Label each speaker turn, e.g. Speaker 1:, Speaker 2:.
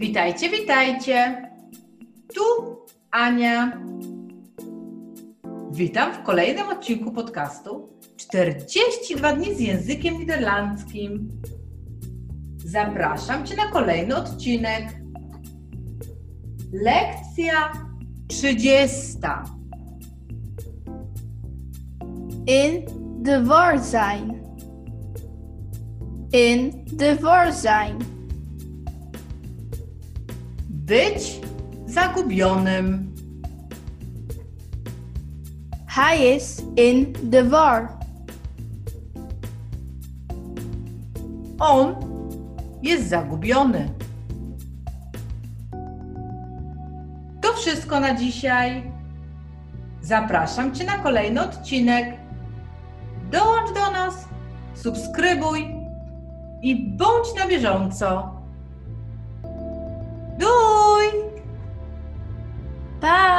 Speaker 1: Witajcie, witajcie. Tu Ania. Witam w kolejnym odcinku podcastu 42 dni z językiem niderlandzkim. Zapraszam Cię na kolejny odcinek. Lekcja 30.
Speaker 2: In de war zijn. In de war zijn.
Speaker 1: Być zagubionym.
Speaker 2: Hij is in de war.
Speaker 1: On jest zagubiony. To wszystko na dzisiaj. Zapraszam Cię na kolejny odcinek. Dołącz do nas, subskrybuj i bądź na bieżąco.
Speaker 2: Bye.